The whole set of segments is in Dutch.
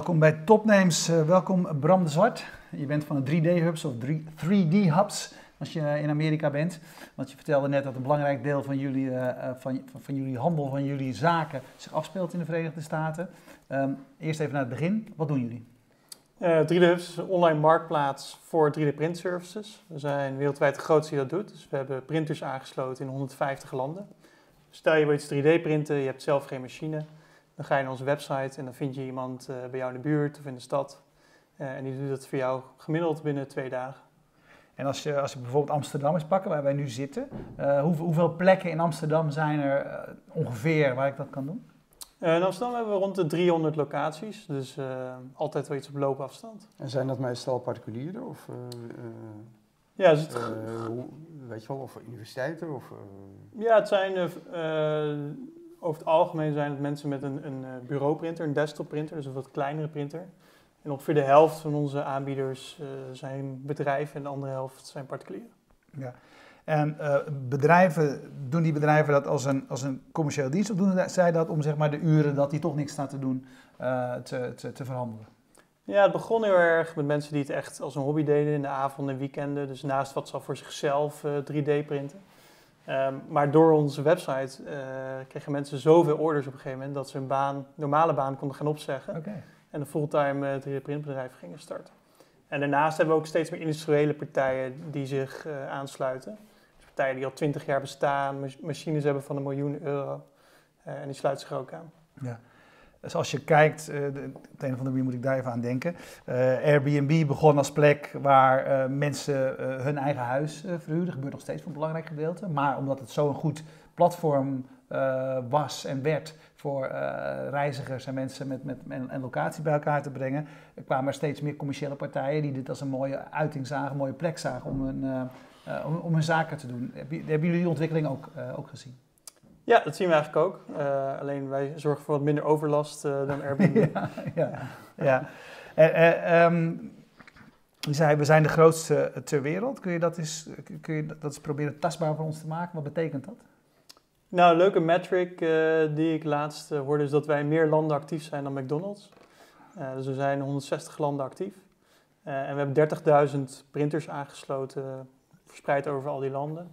Welkom bij Topnames. Uh, welkom Bram de Zwart. Je bent van de 3D-hubs of 3D-hubs als je in Amerika bent. Want je vertelde net dat een belangrijk deel van jullie, uh, van, van, jullie handel, van jullie zaken zich afspeelt in de Verenigde Staten. Um, eerst even naar het begin. Wat doen jullie? Uh, 3D-hubs is een online marktplaats voor 3D-print services. We zijn wereldwijd de grootste die dat doet. Dus we hebben printers aangesloten in 150 landen. Stel je wil iets 3D printen, je hebt zelf geen machine dan ga je naar onze website en dan vind je iemand uh, bij jou in de buurt of in de stad. Uh, en die doet dat voor jou gemiddeld binnen twee dagen. En als je, als je bijvoorbeeld Amsterdam eens pakken, waar wij nu zitten, uh, hoe, hoeveel plekken in Amsterdam zijn er ongeveer waar ik dat kan doen? in Amsterdam hebben we rond de 300 locaties, dus altijd wel iets op loopafstand. En zijn dat meestal particulieren of... ja, is het... weet je wel, of universiteiten? Of, Ja, het zijn over het algemeen zijn het mensen met een, een eh, bureauprinter, een desktopprinter, dus een wat kleinere printer. En ongeveer de helft van onze aanbieders uh, zijn bedrijven en de andere helft zijn particulieren. Ja. En uh, bedrijven, doen die bedrijven dat als een, als een commerciële dienst of doen zij dat om zeg maar, de uren dat die toch niks staat te doen uh, te, te, te, verhandelen? Ja, het begon heel erg met mensen die het echt als een hobby deden in de avonden en weekenden. Dus naast wat ze al voor zichzelf 3D printen. Um, maar door onze website uh, kregen mensen zoveel orders op een gegeven moment dat ze hun baan, normale baan konden gaan opzeggen. Okay. En een fulltime uh, 3D-printbedrijf gingen starten. En daarnaast hebben we ook steeds meer industriële partijen die zich uh, aansluiten. Dus partijen die al twintig jaar bestaan, machines hebben van een miljoen euro. en die sluiten zich ook aan. Ja. Dus als je kijkt, uh, de, op een of andere manier moet ik daar even aan denken. Uh, Airbnb begon als plek waar uh, mensen hun eigen huis verhuurden. Dat gebeurt nog steeds voor een belangrijk gedeelte. Maar omdat het zo'n goed platform was en werd voor reizigers en mensen met, met, en, locatie bij elkaar te brengen, kwamen er steeds meer commerciële partijen die dit als een mooie uiting zagen, een mooie plek zagen om hun, om, om hun zaken te doen. Hebben jullie die ontwikkeling ook, ook gezien? Ja, dat zien we eigenlijk ook. Uh, alleen wij zorgen voor wat minder overlast uh, dan Airbnb. ja, ja, ja. Uh, um, je zei, we zijn de grootste ter wereld. Kun je dat eens, kun je dat eens proberen tastbaar voor ons te maken? Wat betekent dat? Nou, een leuke metric die ik laatst hoorde is dat wij in meer landen actief zijn dan McDonald's. dus we zijn in 160 landen actief. en we hebben 30.000 printers aangesloten, verspreid over al die landen.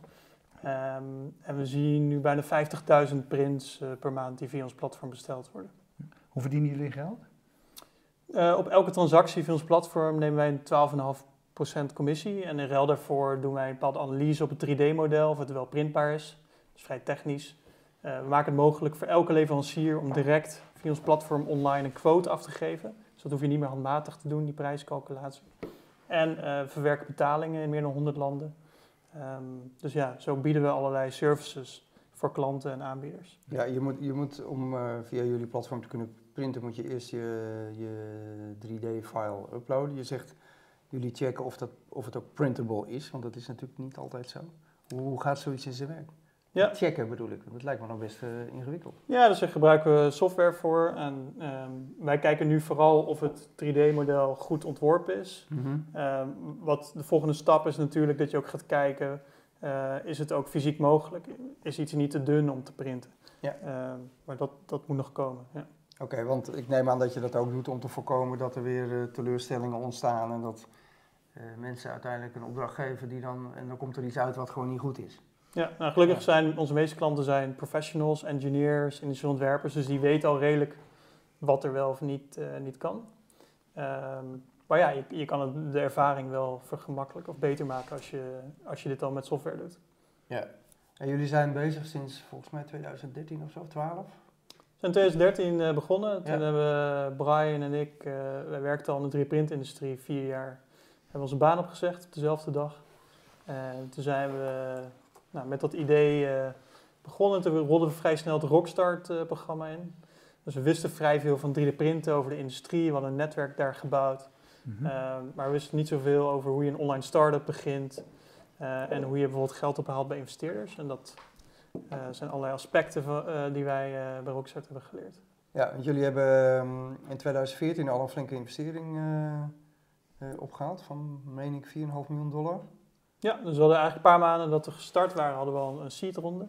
Um, en we zien nu bijna 50.000 prints uh, per maand die via ons platform besteld worden. Hoe verdienen jullie geld? Uh, op elke transactie via ons platform nemen wij een 12,5% commissie. En in ruil daarvoor doen wij een bepaalde analyse op het 3D-model, of het wel printbaar is. Dat is vrij technisch. Uh, we maken het mogelijk voor elke leverancier om direct via ons platform online een quote af te geven. Dus dat hoef je niet meer handmatig te doen, die prijscalculatie. En verwerken betalingen in meer dan 100 landen. Um, dus ja, zo bieden we allerlei services voor klanten en aanbieders. Ja, je moet, je moet om uh, via jullie platform te kunnen printen, moet je eerst je, je 3D-file uploaden. Je zegt, jullie checken of, dat, of het ook printable is, want dat is natuurlijk niet altijd zo. Hoe gaat zoiets in zijn werk? Ja. Checken bedoel ik. Dat lijkt me nog best uh, ingewikkeld. Ja, dus daar gebruiken we software voor. En um, wij kijken nu vooral of het 3D-model goed ontworpen is. Mm -hmm. um, wat de volgende stap is natuurlijk dat je ook gaat kijken, uh, is het ook fysiek mogelijk? Is iets niet te dun om te printen? Ja. Um, maar dat, dat moet nog komen. Ja. Oké, okay, want ik neem aan dat je dat ook doet om te voorkomen dat er weer uh, teleurstellingen ontstaan en dat mensen uiteindelijk een opdracht geven die dan, en dan komt er iets uit wat gewoon niet goed is. Ja, nou, gelukkig zijn onze meeste klanten zijn professionals, engineers, industriële ontwerpers, dus die weten al redelijk wat er wel of niet, uh, niet kan. Um, maar ja, je, je kan het, de ervaring wel vergemakkelijken of beter maken als je, als je dit al met software doet. Ja, en jullie zijn bezig sinds volgens mij 2013 of zo, 12? We zijn in 2013 uh, begonnen. Toen ja. hebben Brian en ik, uh, wij werkten al in de 3D-printindustrie vier jaar, hebben onze baan opgezegd op dezelfde dag. En toen zijn we nou, met dat idee uh, begonnen. Toen rolden we vrij snel het Rockstart-programma in. Dus we wisten vrij veel van 3D-printen over de industrie. We hadden een netwerk daar gebouwd. Mm -hmm. uh, maar we wisten niet zoveel over hoe je een online start-up begint. Uh, en hoe je bijvoorbeeld geld ophaalt bij investeerders. En dat zijn allerlei aspecten van, die wij bij Rockstart hebben geleerd. Ja, want jullie hebben um, in 2014 al een flinke investering opgehaald van, meen ik, 4,5 miljoen dollar. Ja, dus we hadden eigenlijk een paar maanden dat we gestart waren, hadden we al een seed ronde.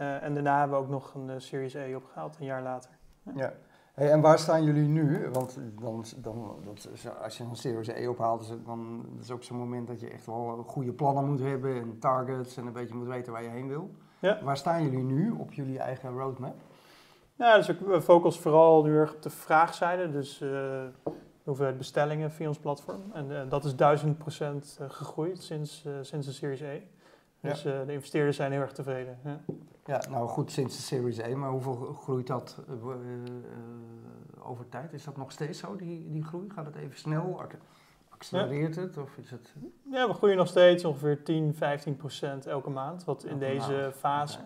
Uh, en daarna hebben we ook nog een uh, Series A opgehaald, een jaar later. Ja. ja. Hey, en waar staan jullie nu? Want dan, dan, dat, als je een Series E ophaalt, is het dan dat is ook zo'n moment dat je echt wel goede plannen moet hebben en targets en een beetje moet weten waar je heen wil. Ja. Waar staan jullie nu op jullie eigen roadmap? Ja, dus we focussen vooral nu erg op de vraagzijde. Dus uh, hoeveelheid bestellingen via ons platform. En uh, dat is 1000% gegroeid sinds, uh, sinds de Series E. Dus de investeerders zijn heel erg tevreden. Ja. ja. nou goed, sinds de Series E, maar hoeveel groeit dat over tijd? Is dat nog steeds zo, die, die groei? Gaat het even snel? Accelereert ja. het? Of is het... Ja, we groeien nog steeds ongeveer 10, 15% elke maand. Wat in Elke deze maand, fase.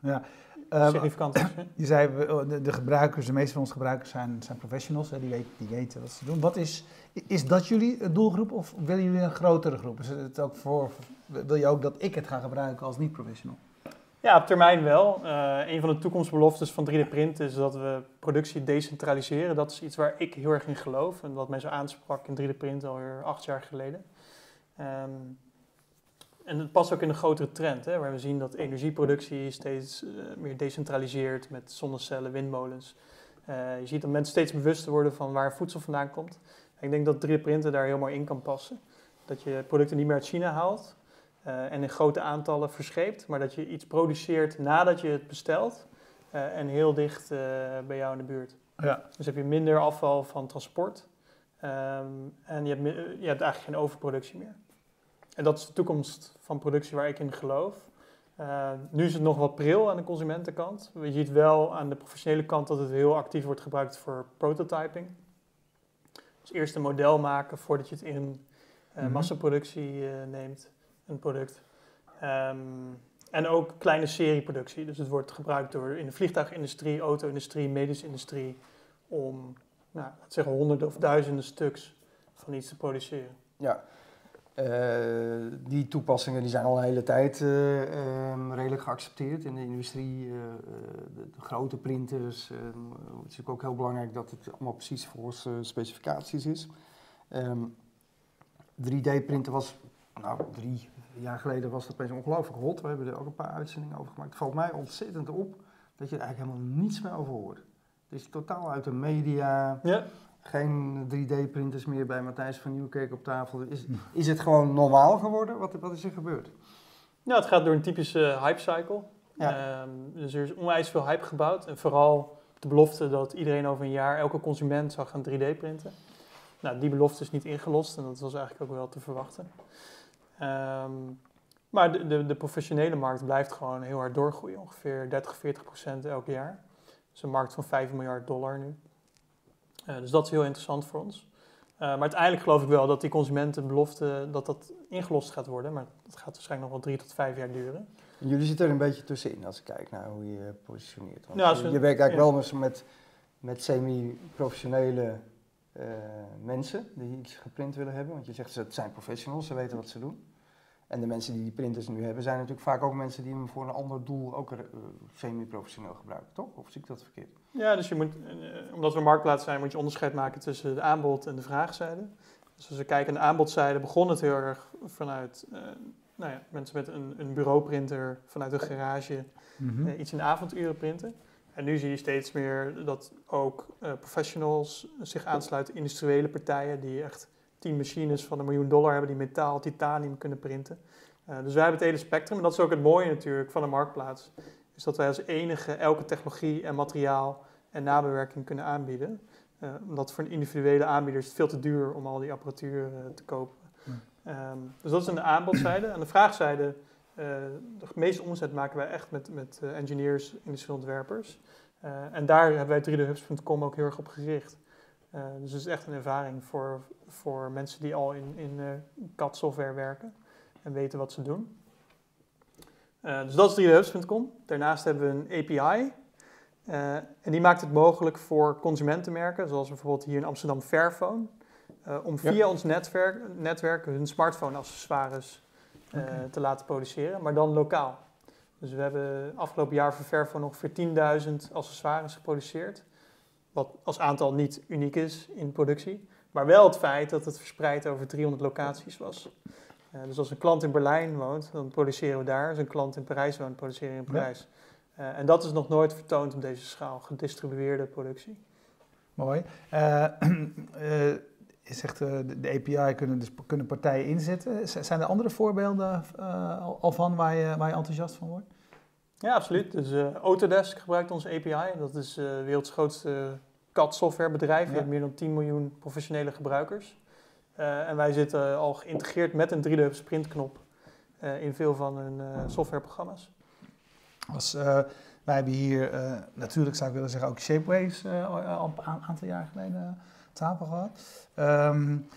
Ja. Ehm, significant is. Je zei, oh, de, de gebruikers, de meeste van onze gebruikers zijn, zijn professionals, hè, die, weten, die weten wat ze doen. Wat is, is dat jullie doelgroep of willen jullie een grotere groep? Is het ook voor, wil je ook dat ik het ga gebruiken als niet-professional? Ja, op termijn wel. Eh, een van de toekomstbeloftes van 3D-print is dat we productie decentraliseren. Dat is iets waar ik heel erg in geloof en wat mij zo aansprak in 3D-print alweer acht jaar geleden. Ehm, en het past ook in de grotere trend, hè, waar we zien dat energieproductie steeds eh, meer decentraliseert met zonnecellen, windmolens. Eh, je ziet dat mensen steeds bewuster worden van waar voedsel vandaan komt. En ik denk dat 3D-printen daar heel mooi in kan passen. Dat je producten niet meer uit China haalt, eh, en in grote aantallen verscheept, maar dat je iets produceert nadat je het bestelt en heel dicht bij jou in de buurt. Ja. Dus heb je minder afval van transport ehm, en je hebt, je hebt eigenlijk geen overproductie meer. En dat is de toekomst van productie waar ik in geloof. Eh, nu is het nog wat pril aan de consumentenkant. Je ziet wel aan de professionele kant dat het heel actief wordt gebruikt voor prototyping. Dus eerst een model maken voordat je het in eh, Mhm. massaproductie eh, neemt, een product. Ehm, en ook kleine serieproductie. Dus het wordt gebruikt door in de vliegtuigindustrie, auto-industrie, medische industrie om, nou, laten zeggen, honderden of duizenden stuks van iets te produceren. Ja, die toepassingen die zijn al een hele tijd eh, ehm, redelijk geaccepteerd in de industrie. eh, eh, de, de grote printers. ehm, het is natuurlijk ook heel belangrijk dat het allemaal precies volgens eh, specificaties is. Ehm, 3D-printen was, nou drie jaar geleden was dat opeens ongelooflijk hot. We hebben er ook een paar uitzendingen over gemaakt. Het valt mij ontzettend op dat je er eigenlijk helemaal niets meer over hoort. Het is totaal uit de media. Ja, Geen 3D-printers meer bij Matthijs van Nieuwkerk op tafel. Is, is het gewoon normaal geworden? Wat, wat is er gebeurd? Ja, het gaat door een typische hype cycle. Ja. Ehm, dus er is onwijs veel hype gebouwd. En vooral de belofte dat iedereen over een jaar, elke consument zou gaan 3D printen. Nou, die belofte is niet ingelost en dat was eigenlijk ook wel te verwachten. Ehm, maar de, de, de professionele markt blijft gewoon heel hard doorgroeien. Ongeveer 30, 40 procent elk jaar. Dus een markt van 5 miljard dollar nu. Dus dat is heel interessant voor ons. Eh, maar uiteindelijk geloof ik wel dat die consumentenbelofte dat dat ingelost gaat worden. Maar dat gaat waarschijnlijk nog wel drie tot vijf jaar duren. En jullie zitten er een beetje tussenin als ik kijk naar hoe je je positioneert. Want Ja, als je, we- je werkt eigenlijk ja. wel met, met, semi-professionele eh, mensen die iets geprint willen hebben. Want je zegt, het zijn professionals, ze weten wat ze doen. En de mensen die die printers nu hebben, zijn natuurlijk vaak ook mensen die hem voor een ander doel ook eh, semi-professioneel gebruiken, toch? Of zie ik dat verkeerd? Ja, dus je moet, eh, omdat we een marktplaats zijn, moet je onderscheid maken tussen de aanbod en de vraagzijde. Dus als we kijken aan de aanbodzijde, begon het heel erg vanuit eh, nou ja, mensen met een, een bureauprinter, vanuit een garage, Mhm. iets in de avonduren printen. En nu zie je steeds meer dat ook eh, professionals zich aansluiten, industriële partijen die echt tien machines van een miljoen dollar hebben die metaal, titanium kunnen printen. Eh, dus wij hebben het hele spectrum. En dat is ook het mooie natuurlijk van de marktplaats. Is dat wij als enige elke technologie en materiaal en nabewerking kunnen aanbieden. Eh, omdat voor een individuele aanbieder is het veel te duur om al die apparatuur eh, te kopen. Ehm, dus dat is aan de aanbodzijde. Aan de vraagzijde, de meeste omzet maken wij echt met, met engineers, industriële ontwerpers. En daar hebben wij 3dhubs.com ook heel erg op gericht. Eh, dus het is echt een ervaring voor, voor mensen die al in, in eh, CAD-software werken en weten wat ze doen. Eh, dus dat is 3dhubs.com. Daarnaast hebben we een API. en die maakt het mogelijk voor consumentenmerken, zoals bijvoorbeeld hier in Amsterdam Fairphone, om Ja. via ons netwerk, netwerk hun smartphone-accessoires te laten produceren, maar dan lokaal. Dus we hebben afgelopen jaar voor Fairphone ongeveer 10.000 accessoires geproduceerd. Wat als aantal niet uniek is in productie. Maar wel het feit dat het verspreid over 300 locaties was. Eh, dus als een klant in Berlijn woont, dan produceren we daar. Als een klant in Parijs woont, produceren we in Ja. Parijs. Eh, en dat is nog nooit vertoond op deze schaal, gedistribueerde productie. Mooi. Uh, je zegt de, de, API kunnen, dus, kunnen partijen inzetten. zijn er andere voorbeelden al van waar je, waar je enthousiast van wordt? Ja, absoluut. Dus Autodesk gebruikt onze API. Dat is de werelds grootste CAD-softwarebedrijf. Ja. heeft meer dan 10 miljoen professionele gebruikers. en wij zitten al geïntegreerd met een 3D-sprintknop in veel van hun softwareprogramma's. Als, uh, wij hebben hier uh, natuurlijk, zou ik willen zeggen, ook Shapeways uh, al een aantal jaar geleden tafel gehad. Um,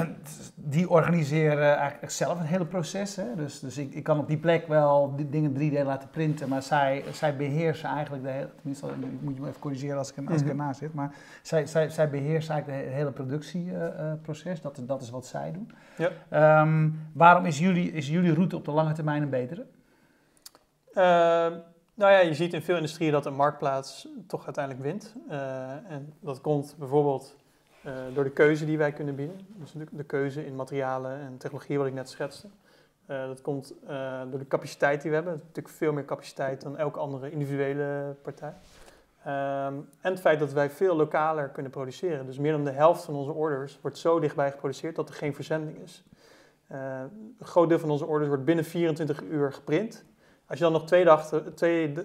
die organiseren eigenlijk zelf een hele proces. Hè? Dus, dus ik, ik kan op die plek wel die dingen 3D laten printen, maar zij, zij beheersen eigenlijk de hele. Tenminste, moet je me even corrigeren als ik, als ik ernaast zit. Maar zij, zij, zij beheersen eigenlijk het hele productieproces. dat, dat is wat zij doen. Ja. Um, waarom is jullie, is jullie route op de lange termijn een betere? Ehm, nou ja, je ziet in veel industrieën dat een marktplaats toch uiteindelijk wint. Uh, en dat komt bijvoorbeeld uh, door de keuze die wij kunnen bieden. Dus de, de, keuze in materialen en technologie wat ik net schetste. Uh, dat komt door de capaciteit die we hebben. Natuurlijk veel meer capaciteit dan elke andere individuele partij. Ehm, en het feit dat wij veel lokaler kunnen produceren. Dus meer dan de helft van onze orders wordt zo dichtbij geproduceerd dat er geen verzending is. een groot deel van onze orders wordt binnen 24 uur geprint. Als je dan nog twee, dag,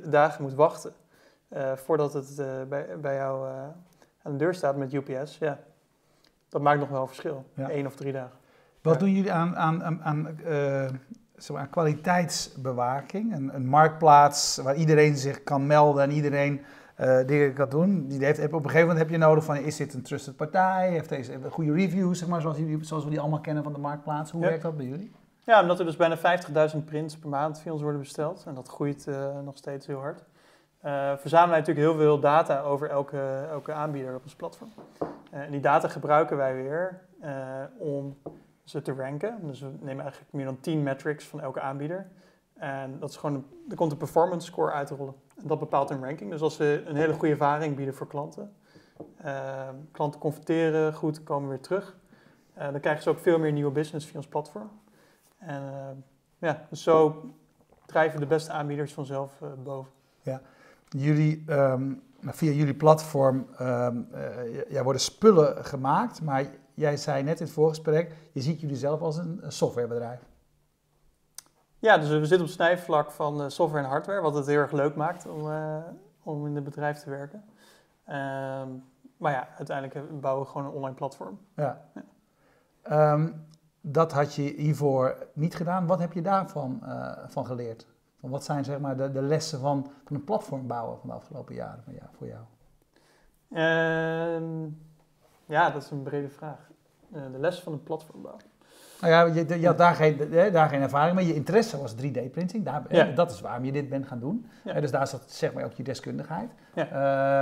dagen moet wachten voordat het bij, bij jou aan de deur staat met UPS, ja, dat maakt nog wel een verschil. Ja. Eén of drie dagen. Wat ja. doen jullie aan, aan, aan, aan, aan kwaliteitsbewaking? Een, een, marktplaats waar iedereen zich kan melden en iedereen dingen kan doen. Die heeft, op een gegeven moment heb je nodig van, is dit een trusted partij? Heeft deze goede reviews, zeg maar, zoals, jullie, zoals we die allemaal kennen van de marktplaats? Hoe werkt dat bij jullie? Ja, omdat er dus bijna 50.000 prints per maand via ons worden besteld. En dat groeit uh, nog steeds heel hard. Uh, verzamelen wij natuurlijk heel veel data over elke, elke aanbieder op ons platform. Uh, en die data gebruiken wij weer om ze te ranken. Dus we nemen eigenlijk meer dan 10 metrics van elke aanbieder. En dat is gewoon, er komt een performance score uit te rollen. En dat bepaalt een ranking. Dus als we een hele goede ervaring bieden voor klanten, klanten converteren goed, komen weer terug. dan krijgen ze ook veel meer nieuwe business via ons platform. En ja, dus zo drijven de beste aanbieders vanzelf boven. Ja, jullie, um, via jullie platform um, uh, ja, worden spullen gemaakt, maar jij zei net in het voorgesprek, je ziet jullie zelf als een, een softwarebedrijf. Ja, dus we zitten op het snijvlak van software en hardware, wat het heel erg leuk maakt om, om in het bedrijf te werken. Um, maar ja, uiteindelijk bouwen we gewoon een online platform. Ja. ja dat had je hiervoor niet gedaan. Wat heb je daarvan uh, van geleerd? Van wat zijn zeg maar, de, de lessen van, van een platform bouwen van de afgelopen jaren van jou, voor jou? Uh, ja, dat is een brede vraag. Uh, de lessen van een platform bouwen. Nou ja, je, je had daar geen, daar geen ervaring mee. Je interesse was 3D-printing. Ja. Dat is waarom je dit bent gaan doen. Ja. Dus daar zat zeg maar ook je deskundigheid. Ja.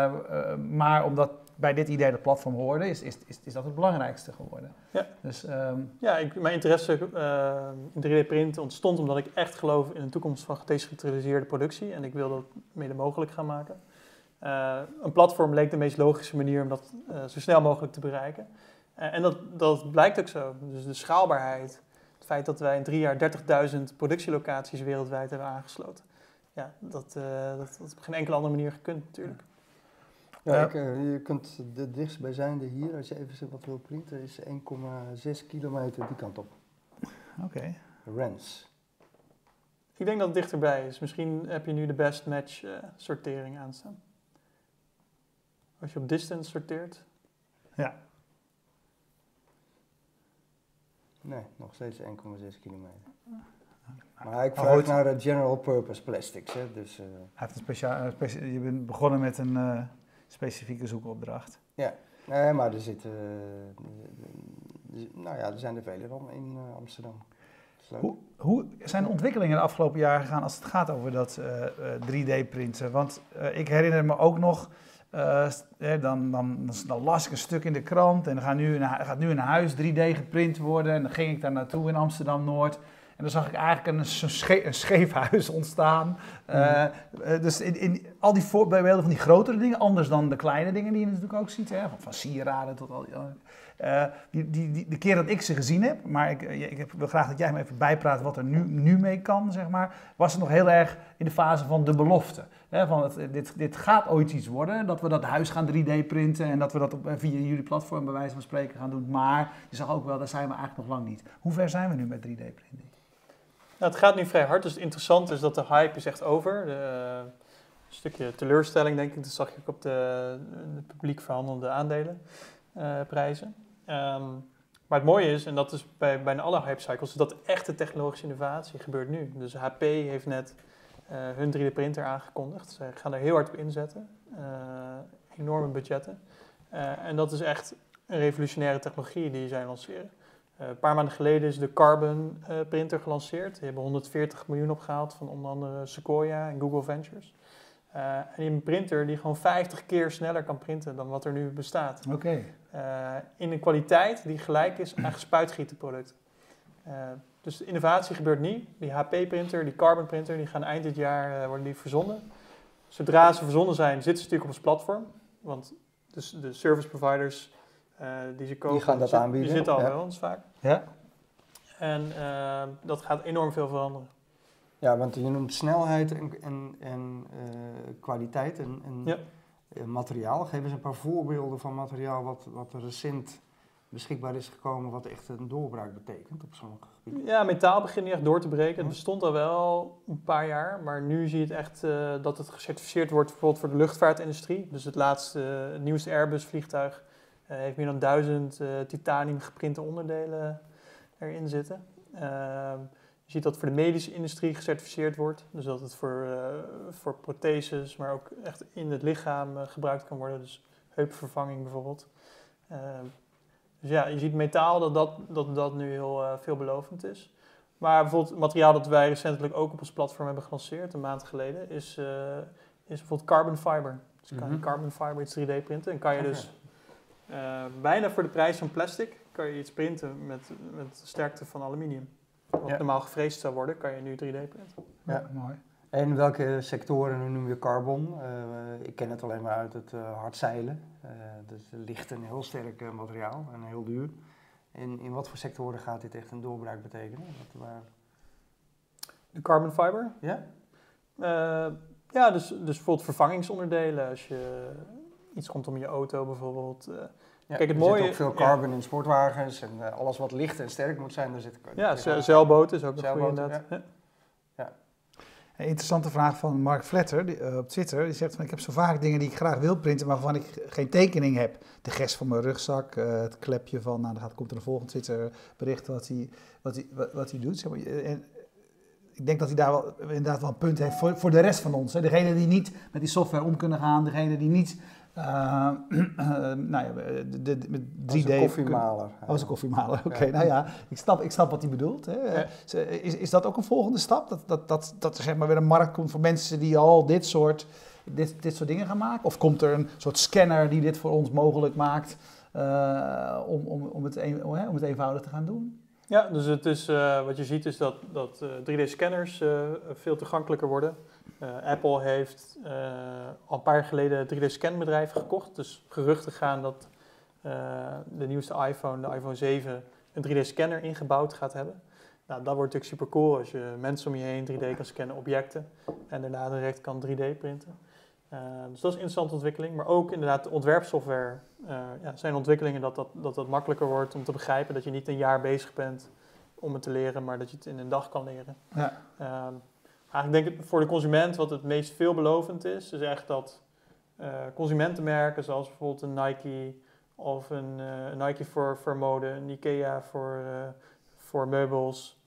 Uh, maar omdat bij dit idee dat platform hoorde, is, is, is, is dat het belangrijkste geworden. Ja, dus, um, ja ik, mijn interesse uh, in 3D-print ontstond omdat ik echt geloof in een toekomst van gedecentraliseerde productie en ik wil dat mede mogelijk gaan maken. Uh, een platform leek de meest logische manier om dat uh, zo snel mogelijk te bereiken. en dat, dat blijkt ook zo. Dus de schaalbaarheid, het feit dat wij in drie jaar 30.000 productielocaties wereldwijd hebben aangesloten. Ja, dat, dat, dat op geen enkele andere manier gekund natuurlijk. Ja, uh, je kunt de dichtstbijzijnde hier, als je even wat wil printen, is 1,6 kilometer die kant op. Oké. Okay. Rens. Ik denk dat het dichterbij is. Misschien heb je nu de best match uh, sortering aanstaan. Als je op distance sorteert. Ja. Nee, nog steeds 1,6 kilometer. Maar ik vraag naar de general purpose plastics. Hè, dus, uh... Hij heeft een speciaal, je bent begonnen met een specifieke zoekopdracht. Ja, nee, maar er zitten, nou ja, er zijn er vele dan in uh, Amsterdam. Hoe, hoe, zijn de ontwikkelingen de afgelopen jaren gegaan als het gaat over dat uh, uh, 3D-printen? Want uh, ik herinner me ook nog, dan, dan, dan, las ik een stuk in de krant en er gaat nu een, gaat nu een huis 3D geprint worden. En dan ging ik daar naartoe in Amsterdam-Noord. En dan zag ik eigenlijk een, een scheef huis ontstaan. Mm. Uh, dus in, in, al die voorbeelden van die grotere dingen, anders dan de kleine dingen die je natuurlijk ook ziet, hè, van, van sieraden tot al die. Uh, die, die, die, de keer dat ik ze gezien heb, maar ik, ik wil graag dat jij me even bijpraat wat er nu, nu mee kan, zeg maar, was het nog heel erg in de fase van de belofte. Hè, van het, dit, dit gaat ooit iets worden, dat we dat huis gaan 3D printen en dat we dat op, via jullie platform bij wijze van spreken gaan doen. Maar je zag ook wel, daar zijn we eigenlijk nog lang niet. Hoe ver zijn we nu met 3D-printing? Nou, het gaat nu vrij hard, dus het interessante is dat de hype is echt over. De, uh, een stukje teleurstelling, denk ik, dat zag ook op de, publiek verhandelde aandelenprijzen. Uh, um, maar het mooie is, en dat is bij bijna alle hype cycles, dat echte technologische innovatie gebeurt nu. Dus HP heeft net uh, hun 3D-printer aangekondigd. Ze gaan er heel hard op inzetten. Enorme budgetten. En dat is echt een revolutionaire technologie die zij lanceren. Een paar maanden geleden is de Carbon printer gelanceerd. Die hebben 140 miljoen opgehaald van onder andere Sequoia en Google Ventures. Uh, en een printer die gewoon 50 keer sneller kan printen dan wat er nu bestaat. Oké. Okay. Uh, in een kwaliteit die gelijk is aan gespuitgietenproduct. Uh, dus de innovatie gebeurt niet. Die HP-printer, die Carbon printer, die gaan eind dit jaar worden die verzonden. Zodra ze verzonden zijn, zitten ze natuurlijk op ons platform. Want dus de service providers die ze kopen, die, gaan dat zit, aanbieden. die zitten al ja. bij ons vaak. Ja. En dat gaat enorm veel veranderen. Ja, want je noemt snelheid en, en, en uh, kwaliteit en, en ja. materiaal. Geef eens een paar voorbeelden van materiaal wat, wat recent beschikbaar is gekomen, wat echt een doorbraak betekent op sommige gebieden. Ja, metaal begint nu echt door te breken. Het bestond al wel een paar jaar, maar nu zie je het echt uh, dat het gecertificeerd wordt bijvoorbeeld voor de luchtvaartindustrie. Dus het laatste, het nieuwste Airbus vliegtuig heeft meer dan duizend titanium geprinte onderdelen erin zitten. Ehm, je ziet dat voor de medische industrie gecertificeerd wordt. Dus dat het voor, uh, voor protheses, maar ook echt in het lichaam uh, gebruikt kan worden. Dus heupvervanging bijvoorbeeld. Uh, dus ja, je ziet metaal dat dat, dat, dat nu heel veelbelovend is. Maar bijvoorbeeld materiaal dat wij recentelijk ook op ons platform hebben gelanceerd, een maand geleden, is, is bijvoorbeeld carbon fiber. Dus kan je mm -hmm. carbon fiber iets 3D printen en kan je dus bijna voor de prijs van plastic kan je iets printen met, met de sterkte van aluminium. Wat ja. normaal gevreesd zou worden, kan je nu 3D printen. Ja, ja mooi. En welke sectoren nu noem je carbon? Uh, ik ken het alleen maar uit het uh, hardzeilen. Uh, dus licht en heel sterk materiaal en heel duur. En in wat voor sectoren gaat dit echt een doorbraak betekenen? Wat, waar... De carbon fiber? Ja. ja, dus, dus bijvoorbeeld vervangingsonderdelen. Als je iets rondom je auto bijvoorbeeld ja, Kijk, het er mooie, zit ook veel carbon ja. in sportwagens en uh, alles wat licht en sterk moet zijn, daar zit Ja, zeilboten is ook een goede inderdaad. Ja. Ja. Een interessante vraag van Mark Vletter die, uh, op Twitter. Die zegt van ik heb zo vaak dingen die ik graag wil printen, maar waarvan ik geen tekening heb. De gest van mijn rugzak, uh, het klepje van, nou dan gaat, komt er een volgend Twitter bericht wat hij, wat hij, wat, wat hij doet. Zeg maar, en, ik denk dat hij daar wel, inderdaad wel een punt heeft voor, voor de rest van ons. Hè. Degene die niet met die software om kunnen gaan, degene die niet uh, nou ja, de, de, de, 3D. Als koffiemaler. Oh, als een koffiemaler, oké. Okay, ja. Nou ja, ik snap, ik snap wat hij bedoelt. Hè. Ja. Is, is dat ook een volgende stap? Dat, dat, dat, dat er zeg maar weer een markt komt voor mensen die al dit soort, dit, dit soort dingen gaan maken? Of komt er een soort scanner die dit voor ons mogelijk maakt uh, om, om, om, het een, om, het eenvoudig te gaan doen? Ja, dus het is, wat je ziet is dat, dat 3D-scanners veel toegankelijker worden. Uh, Apple heeft uh, al een paar jaar geleden 3D-scanbedrijven gekocht. Dus geruchten gaan dat uh, de nieuwste iPhone, de iPhone 7, een 3D-scanner ingebouwd gaat hebben. Nou, dat wordt natuurlijk super cool als je mensen om je heen 3D kan scannen, objecten. En daarna direct kan 3D printen. dus dat is een interessante ontwikkeling. Maar ook inderdaad de ontwerpsoftware. ja, zijn ontwikkelingen dat dat, dat dat makkelijker wordt om te begrijpen. Dat je niet een jaar bezig bent om het te leren, maar dat je het in een dag kan leren. Ja. Eigenlijk denk ik voor de consument wat het meest veelbelovend is, is echt dat uh, consumentenmerken zoals bijvoorbeeld een Nike of een, uh, een Nike voor, voor mode, een Ikea voor, uh, voor meubels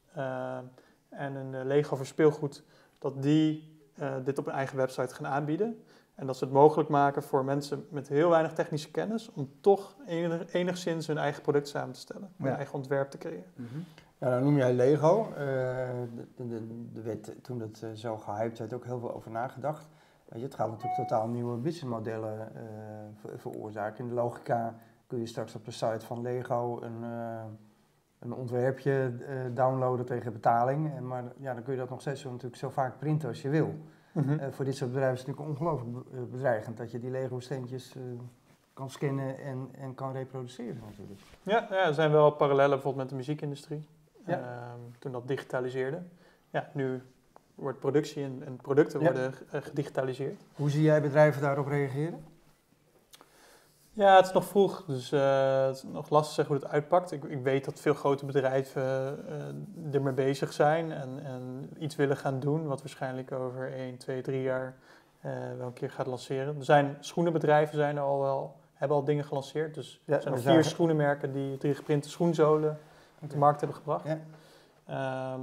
en een Lego voor speelgoed, dat die dit op hun eigen website gaan aanbieden. En dat ze het mogelijk maken voor mensen met heel weinig technische kennis om toch enig, enigszins hun eigen product samen te stellen, hun eigen ontwerp te creëren. Mm -hmm. Ja, dan noem jij Lego. Uh, de, de, de werd, toen het uh, zo gehyped werd, ook heel veel over nagedacht. Weet je, het gaat natuurlijk totaal nieuwe businessmodellen uh, ver, veroorzaken. In de logica kun je straks op de site van Lego een, een ontwerpje downloaden tegen betaling. En, maar ja, dan kun je dat nog steeds zo, natuurlijk zo vaak printen als je wil. Mm -hmm. voor dit soort bedrijven is het natuurlijk ongelooflijk bedreigend dat je die Lego steentjes kan scannen en, en kan reproduceren natuurlijk. Ja, ja, er zijn wel parallellen bijvoorbeeld met de muziekindustrie. Ja. Ehm, toen dat digitaliseerde. Ja, nu wordt productie en, en producten Ja. worden eh, gedigitaliseerd. Hoe zie jij bedrijven daarop reageren? Ja, het is nog vroeg, dus eh, het is nog lastig zeggen hoe het uitpakt. Ik, ik weet dat veel grote bedrijven eh, ermee bezig zijn en, en iets willen gaan doen, wat waarschijnlijk over 1, 2, 3 jaar eh, wel een keer gaat lanceren. Er zijn schoenenbedrijven zijn er al wel, hebben al dingen gelanceerd. Dus Ja, er zijn vier zagen- schoenenmerken die 3D-geprinte schoenzolen op de markt hebben gebracht. Ja. Ehm,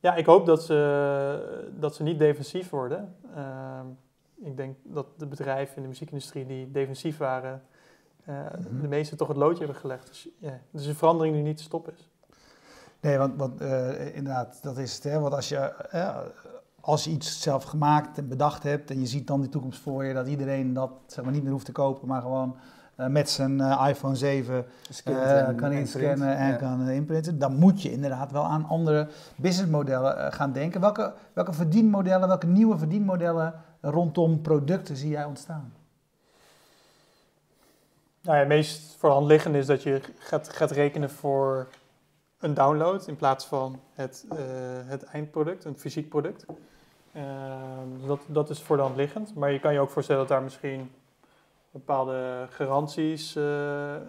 ja, ik hoop dat ze, dat ze niet defensief worden. Ehm, ik denk dat de bedrijven in de muziekindustrie die defensief waren, eh, Mhm. de meeste toch het loodje hebben gelegd. Dus het is een verandering die niet te stoppen is. Nee, want, want eh, inderdaad, dat is het. Hè? Want als je, eh, als je iets zelf gemaakt en bedacht hebt en je ziet dan die toekomst voor je, dat iedereen dat zeg maar, niet meer hoeft te kopen, maar gewoon eh, met zijn eh, iPhone 7 Scant eh, en- kan en inscannen en Ja. kan inprinten, dan moet je inderdaad wel aan andere businessmodellen gaan denken. Welke, welke verdienmodellen, welke nieuwe verdienmodellen rondom producten zie jij ontstaan? Nou ja, het meest voor de hand liggende is dat je gaat, gaat rekenen voor een download in plaats van het, eh, het eindproduct, een fysiek product. Ehm, dus dat, dat is voor de hand liggend. Maar je kan je ook voorstellen dat daar misschien bepaalde garanties eh, eh,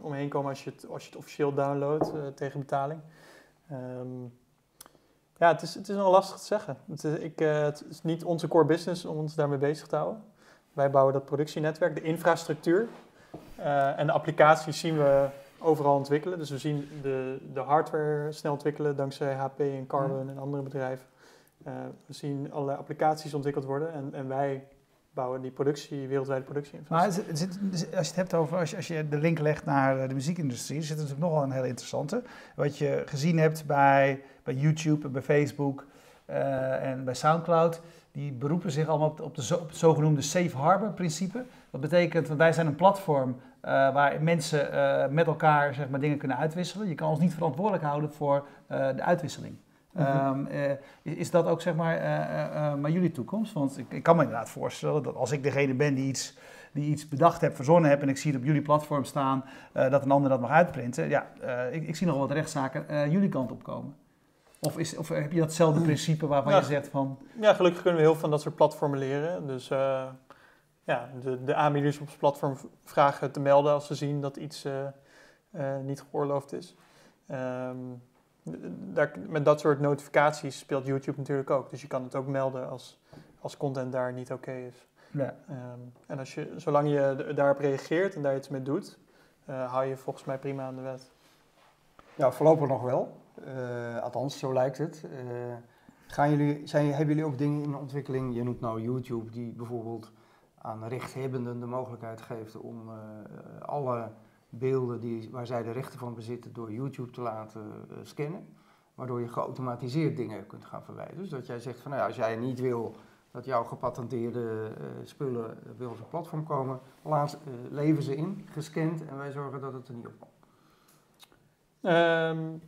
omheen komen als je het, als je het officieel downloadt eh, tegen betaling. Ehm, ja, het is, het is nog lastig te zeggen. Het is, ik, het is niet onze core business om ons daarmee bezig te houden. Wij bouwen dat productienetwerk, de infrastructuur. En de applicaties zien we overal ontwikkelen. Dus we zien de, de hardware snel ontwikkelen dankzij HP en Carbon en andere bedrijven. We zien allerlei applicaties ontwikkeld worden en, en wij bouwen die productie, wereldwijde productie. Maar er zit- er zit- als je het hebt over, als je, als je de link legt naar eh, de muziekindustrie, er zit natuurlijk nog wel een hele interessante. Wat je gezien hebt bij, bij YouTube en bij Facebook eh, en bij Soundcloud, die beroepen zich allemaal op, op, de, zo- op het zogenoemde safe harbor principe. Dat betekent, want wij zijn een platform eh, waar mensen met elkaar zeg maar, dingen kunnen uitwisselen. Je kan ons niet verantwoordelijk houden voor de uitwisseling. Mhm. Ehm, eh, is- is dat ook zeg maar, eh, eh, maar jullie toekomst? Want ik, ik kan me inderdaad voorstellen dat als ik degene ben die iets, die iets bedacht heb, verzonnen heb en ik zie het op jullie platform staan, dat een ander dat mag uitprinten. Ja, ik, ik zie nog wat rechtszaken jullie kant op komen. Of, is, of heb je datzelfde principe waarvan Ja. je zegt van, Ja, gelukkig kunnen we heel veel van dat soort platformen leren. Dus ja, de, de aanbieders op het platform vragen te melden als ze zien dat iets niet geoorloofd is. Ehm, daar, met dat soort notificaties speelt YouTube natuurlijk ook. Dus je kan het ook melden als, als content daar niet oké is. ja, Ehm, en als je, zolang je daarop reageert en daar iets mee doet, eh, hou je volgens mij prima aan de wet. Ja, voorlopig nog wel. Eh, althans, zo lijkt het. Eh, gaan jullie, zijn, hebben jullie ook dingen in ontwikkeling? Je noemt nou YouTube, die bijvoorbeeld aan rechthebbenden de mogelijkheid geeft om alle beelden die, waar zij de rechten van bezitten door YouTube te laten eh, scannen. Waardoor je geautomatiseerd dingen kunt gaan verwijderen. Dus dat jij zegt van nou ja, als jij niet wil dat jouw gepatenteerde eh, spullen bij ons op platform komen, laat, eh, lever ze in, gescand en wij zorgen dat het er niet op komt. Ehm,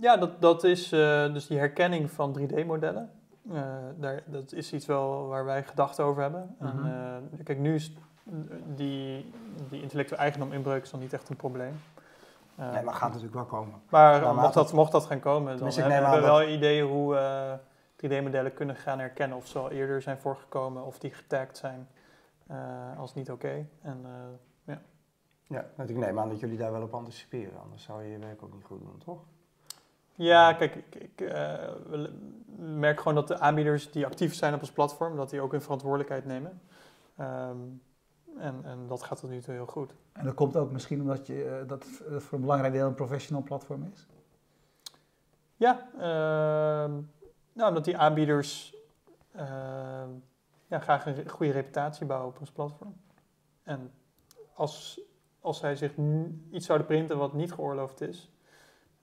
ja, dat, dat is eh, dus die herkenning van 3D-modellen. Eh, daar, dat is iets wel waar wij gedachten over hebben. Mhm. En, eh, kijk, nu is die, die intellectuele eigendom inbreuk is dan niet echt een probleem. Eh, Nee, maar gaat natuurlijk wel komen. maar Nou, mocht, dat, mocht dat gaan komen, dan hebben we wel ideeën hoe eh 3D-modellen kunnen gaan herkennen of ze al eerder zijn voorgekomen of die getagd zijn eh, als niet oké. En eh, Ja, want ik neem aan dat jullie daar wel op anticiperen, anders zou je je werk ook niet goed doen, toch? Ja, kijk, ik, ik eh, merk gewoon dat de aanbieders die actief zijn op ons platform, dat die ook hun verantwoordelijkheid nemen. Ehm, en, en dat gaat tot nu toe heel goed. en dat komt ook misschien omdat je, eh, dat het voor een belangrijk deel een professional platform is? Ja, ehm, nou, omdat die aanbieders ehm, ja, graag een goede reputatie bouwen op ons platform. En als, als zij zich iets zouden printen wat niet geoorloofd is,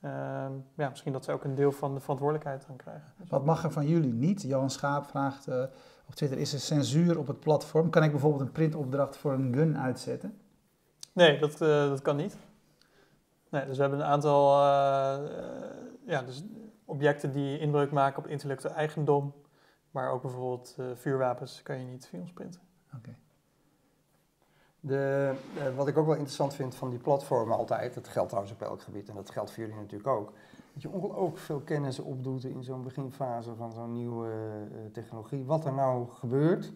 ehm, ja, misschien dat zij ook een deel van de verantwoordelijkheid gaan krijgen. Wat mag er van jullie niet? Johan Schaap vraagt eh, op Twitter, is er censuur op het platform? Kan ik bijvoorbeeld een printopdracht voor een gun uitzetten? Nee, dat, eh, dat kan niet. Nee, dus we hebben een aantal eh, eh, ja, dus objecten die inbreuk maken op intellectueel eigendom. Maar ook bijvoorbeeld eh, vuurwapens kan je niet via ons printen. Oké. De, wat ik ook wel interessant vind van die platformen altijd, dat geldt trouwens op elk gebied en dat geldt voor jullie natuurlijk ook, dat je ongelooflijk veel kennis opdoet in zo'n beginfase van zo'n nieuwe eh, technologie, wat er nou gebeurt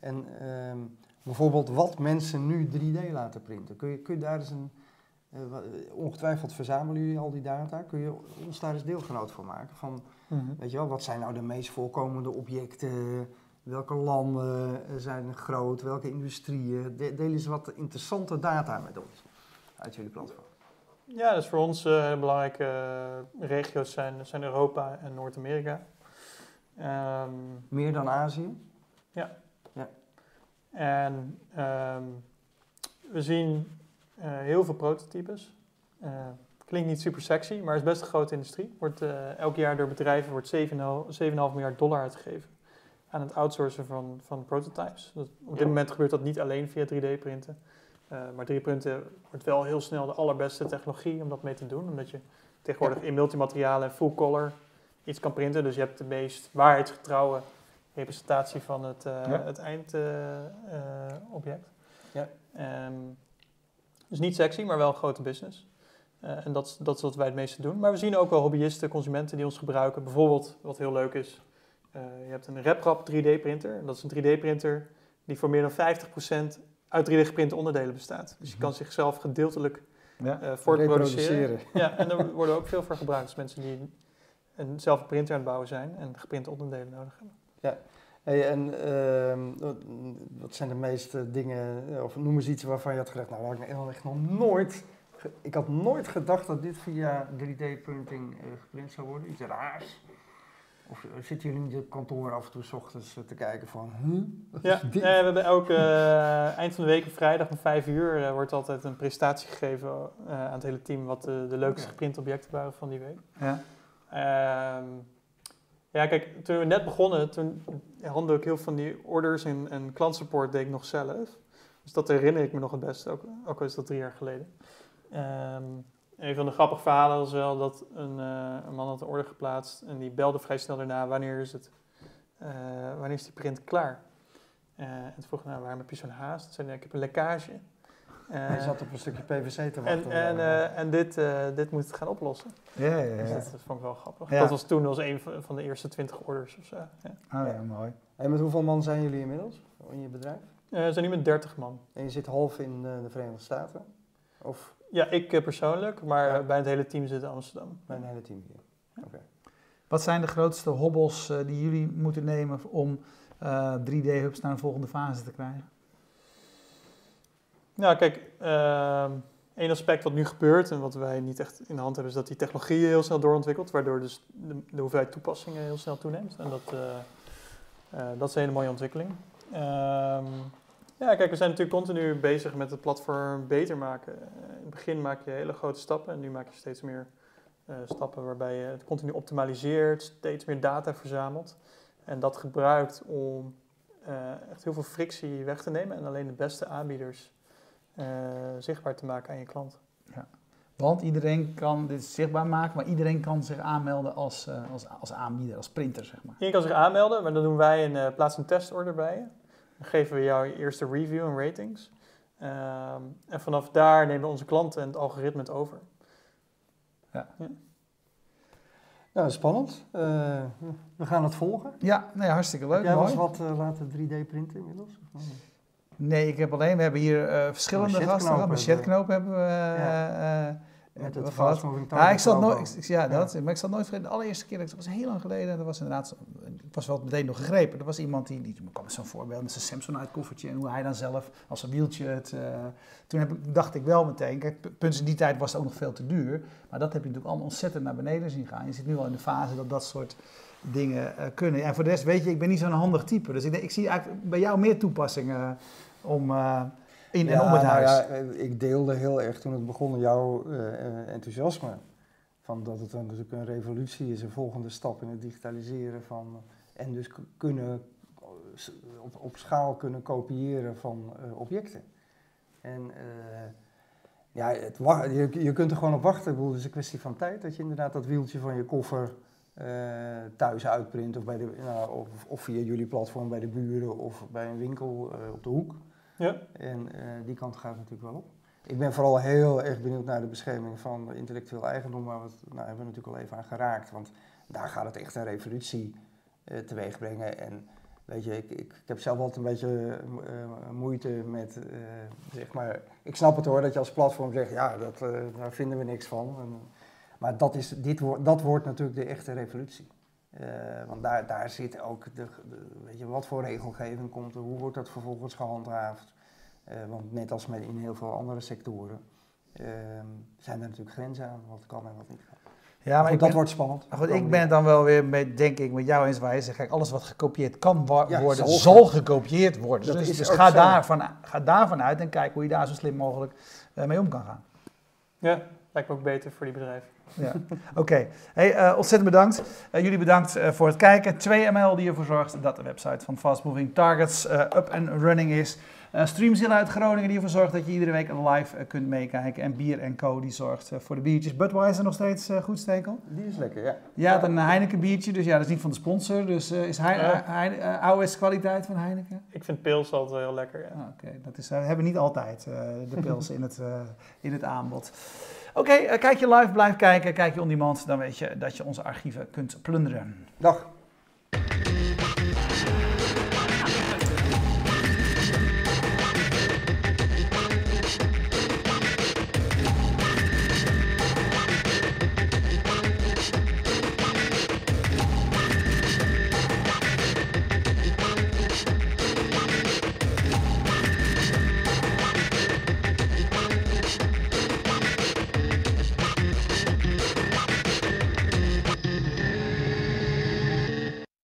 en ehm, bijvoorbeeld wat mensen nu 3D laten printen. Kun je, kun je daar eens een, eh, eh, ongetwijfeld verzamelen jullie al die data, kun je ons daar eens deelgenoot van maken? Van, weet je wel, wat zijn nou de meest voorkomende objecten? Welke landen zijn groot? Welke industrieën? De- deel eens wat interessante data met ons uit jullie platform. Ja, dus voor ons hele belangrijke eh, regio's zijn, zijn Europa en Noord-Amerika. Ehm, Meer dan Azië? en ehm, we zien eh, heel veel prototypes. Klinkt niet super sexy, maar is best een grote industrie. Wordt, elk jaar door bedrijven wordt 7,5 7,5 miljard dollar uitgegeven aan het outsourcen van, van prototypes. Dat, op dit Ja. moment gebeurt dat niet alleen via 3D-printen. Eh, maar 3D-printen wordt wel heel snel de allerbeste technologie om dat mee te doen. Omdat je tegenwoordig in multimaterialen en full color iets kan printen. Dus je hebt de meest waarheidsgetrouwe representatie van het, eh, Ja. het eindobject. Ja. Ehm, dus niet sexy, maar wel een grote business. Eh, en dat, is- dat is wat wij het meeste doen. Maar we zien ook wel hobbyisten, consumenten die ons gebruiken. Bijvoorbeeld, wat heel leuk is, eh, je hebt een RepRap 3D-printer. En dat is een 3D-printer die voor meer dan 50% uit 3D geprinte onderdelen bestaat. Dus je kan zichzelf gedeeltelijk Ja. eh voortproduceren. Ja, en er worden ook veel voor gebruikt. Dus mensen die een zelf een printer aan het bouwen zijn en geprinte onderdelen nodig hebben. Hey, en ehm, wat- zijn de meeste dingen, eh, of noem eens iets waarvan je had gedacht, nou, dat had ik echt nog nooit, ik had nooit gedacht dat dit via 3D-printing eh, geprint zou worden. Iets raars. Of zitten jullie niet op kantoor af en toe 's ochtends eh, te kijken van, huh? Wat Ja, nee, we hebben elke eh, eind van de week op vrijdag om vijf uur eh, wordt altijd een presentatie gegeven aan het hele team wat de, de leukste geprinte objecten waren van die week. Ja. Ehm, ja, kijk, toen we net begonnen, toen handelde ik heel veel van die orders en, en klantsupport deed ik nog zelf. Dus dat herinner ik me nog het beste, ook, ook al is dat drie jaar geleden. Ehm, een van de grappige verhalen was wel dat een, eh, een man had een order geplaatst en die belde vrij snel daarna, wanneer is het, eh, wanneer is die print klaar? Eh, en toen vroeg ik, nou, waarom heb je zo'n haast? Toen zei hij, ik heb een lekkage. Eh, Hij zat op een stukje PVC te en, wachten. en, eh, en dit, eh, dit moet het gaan oplossen. Ja, ja, Dus ja. dat, dat vond ik wel grappig. Ja. Dat was toen als een van, de eerste 20 orders of zo. Ja. Oh ja, mooi. En met hoeveel man zijn jullie inmiddels in je bedrijf? Eh, we zijn nu met 30 man. En je zit half in de Verenigde Staten? Of Ja, ik eh, persoonlijk, maar Ja. eh, bij het hele team zit in Amsterdam. bij een hele team hier? Oké. Wat zijn de grootste hobbels eh, die jullie moeten nemen om eh, 3D-hubs naar een volgende fase te krijgen? Nou, kijk, ehm één aspect wat nu gebeurt en wat wij niet echt in de hand hebben, is dat die technologie heel snel doorontwikkelt, waardoor dus de, de hoeveelheid toepassingen heel snel toeneemt. En dat, eh, eh, dat is een hele mooie ontwikkeling. Ehm, ja, kijk, we zijn natuurlijk continu bezig met het platform beter maken. Eh, in het begin maak je hele grote stappen en nu maak je steeds meer eh, stappen waarbij je het continu optimaliseert, steeds meer data verzamelt en dat gebruikt om eh, echt heel veel frictie weg te nemen en alleen de beste aanbieders zichtbaar te maken aan je klant. Want iedereen kan dit zichtbaar maken, maar iedereen kan zich aanmelden als, als, als aanbieder, als printer, zeg maar. Je kan zich aanmelden, maar dan doen wij een plaats een testorder bij je. Dan geven we jou je eerste review en ratings. Ehm, en vanaf daar nemen onze klanten en het algoritme het over. Nou, spannend. Eh, we gaan het volgen. Ja, nee, hartstikke leuk. Heb jij mooi. wat eh, laten 3D printen inmiddels? Of? Nee, ik heb alleen, we hebben hier eh, verschillende Machetknopen gasten gehad. we. Machetknopen hebben we eh, Ja. Met het gehad. fast moving Ja, ik zat nooit, ik- ja, dat, maar ik zat nooit vergeten. De allereerste keer, dat was heel lang geleden, dat was inderdaad, ik was wel meteen nog gegrepen. Er was iemand die, die kwam met zo'n voorbeeld met zijn Samsonite koffertje en hoe hij dan zelf als een wieltje het, eh, toen heb ik, dacht ik wel meteen, kijk, punt in die tijd was het ook nog veel te duur, maar dat heb je natuurlijk allemaal ontzettend naar beneden zien gaan. Je zit nu al in de fase dat dat soort dingen eh, kunnen. En voor de rest, weet je, ik ben niet zo'n handig type, dus ik, ik zie eigenlijk bij jou meer toepassingen om, eh, in en om het nou huis. ja, eh, ik deelde heel erg toen het begon jouw eh, eh, enthousiasme. Van dat het dan natuurlijk een revolutie is, een volgende stap in het digitaliseren van. En dus kunnen op, op schaal kunnen kopiëren van objecten. En ja, het, je, je kunt er gewoon op wachten. Ik bedoel, het is een kwestie van tijd dat je inderdaad dat wieltje van je koffer thuis uitprint. Of, bij de, nou, of, of via jullie platform bij de buren of bij een winkel op de hoek. Ja. En eh, die kant gaat natuurlijk wel op. Ik ben vooral heel erg benieuwd naar de bescherming van intellectueel eigendom, waar we nou, hebben we natuurlijk al even aan geraakt. Want daar gaat het echt een revolutie uh, teweeg brengen. En weet je, ik, ik, ik heb zelf altijd een beetje uh, moeite met, zeg maar, ik snap het hoor, dat je als platform zegt, ja, dat, daar vinden we niks van. Maar dat, is, dit dat wordt natuurlijk de echte revolutie. Want daar, daar zit ook, de, de, weet je, wat voor regelgeving komt er, hoe wordt dat vervolgens gehandhaafd. Uh, want net als met in heel veel andere sectoren uh, zijn er natuurlijk grenzen aan wat kan en wat niet kan. Ja, maar goed, dat wordt spannend. Goed, ik ben het dan wel weer met, denk ik, met jou eens waar je zegt, kijk, alles wat gekopieerd kan wa ja, worden, zal, zal gekopieerd worden. Dat dus is dus ga, daarvan, ga daarvan uit en kijk hoe je daar zo slim mogelijk uh, mee om kan gaan. Ja, lijkt me ook beter voor die bedrijven. Ja. Oké, okay. hey, uh, ontzettend bedankt. Uh, jullie bedankt uh, voor het kijken. 2ML die ervoor zorgt dat de website van Fast Moving Targets up and running is. Uh, Streamzilla uit Groningen die ervoor zorgt dat je iedere week live uh, kunt meekijken. En Bier Co die zorgt uh, voor de biertjes. Budweiser nog steeds goed, Stekel? Die is lekker, ja. Ja, had een Heineken biertje, dus ja, dat is niet van de sponsor. Dus is Heine, oude is kwaliteit van Heineken? Ik vind pils altijd heel lekker. Ja. Ah, Oké, dat is, we hebben niet altijd de pils in, het, in het aanbod. Oké, kijk je live, blijf kijken. Kijk je on demand, dan weet je dat je onze archieven kunt plunderen. Dag.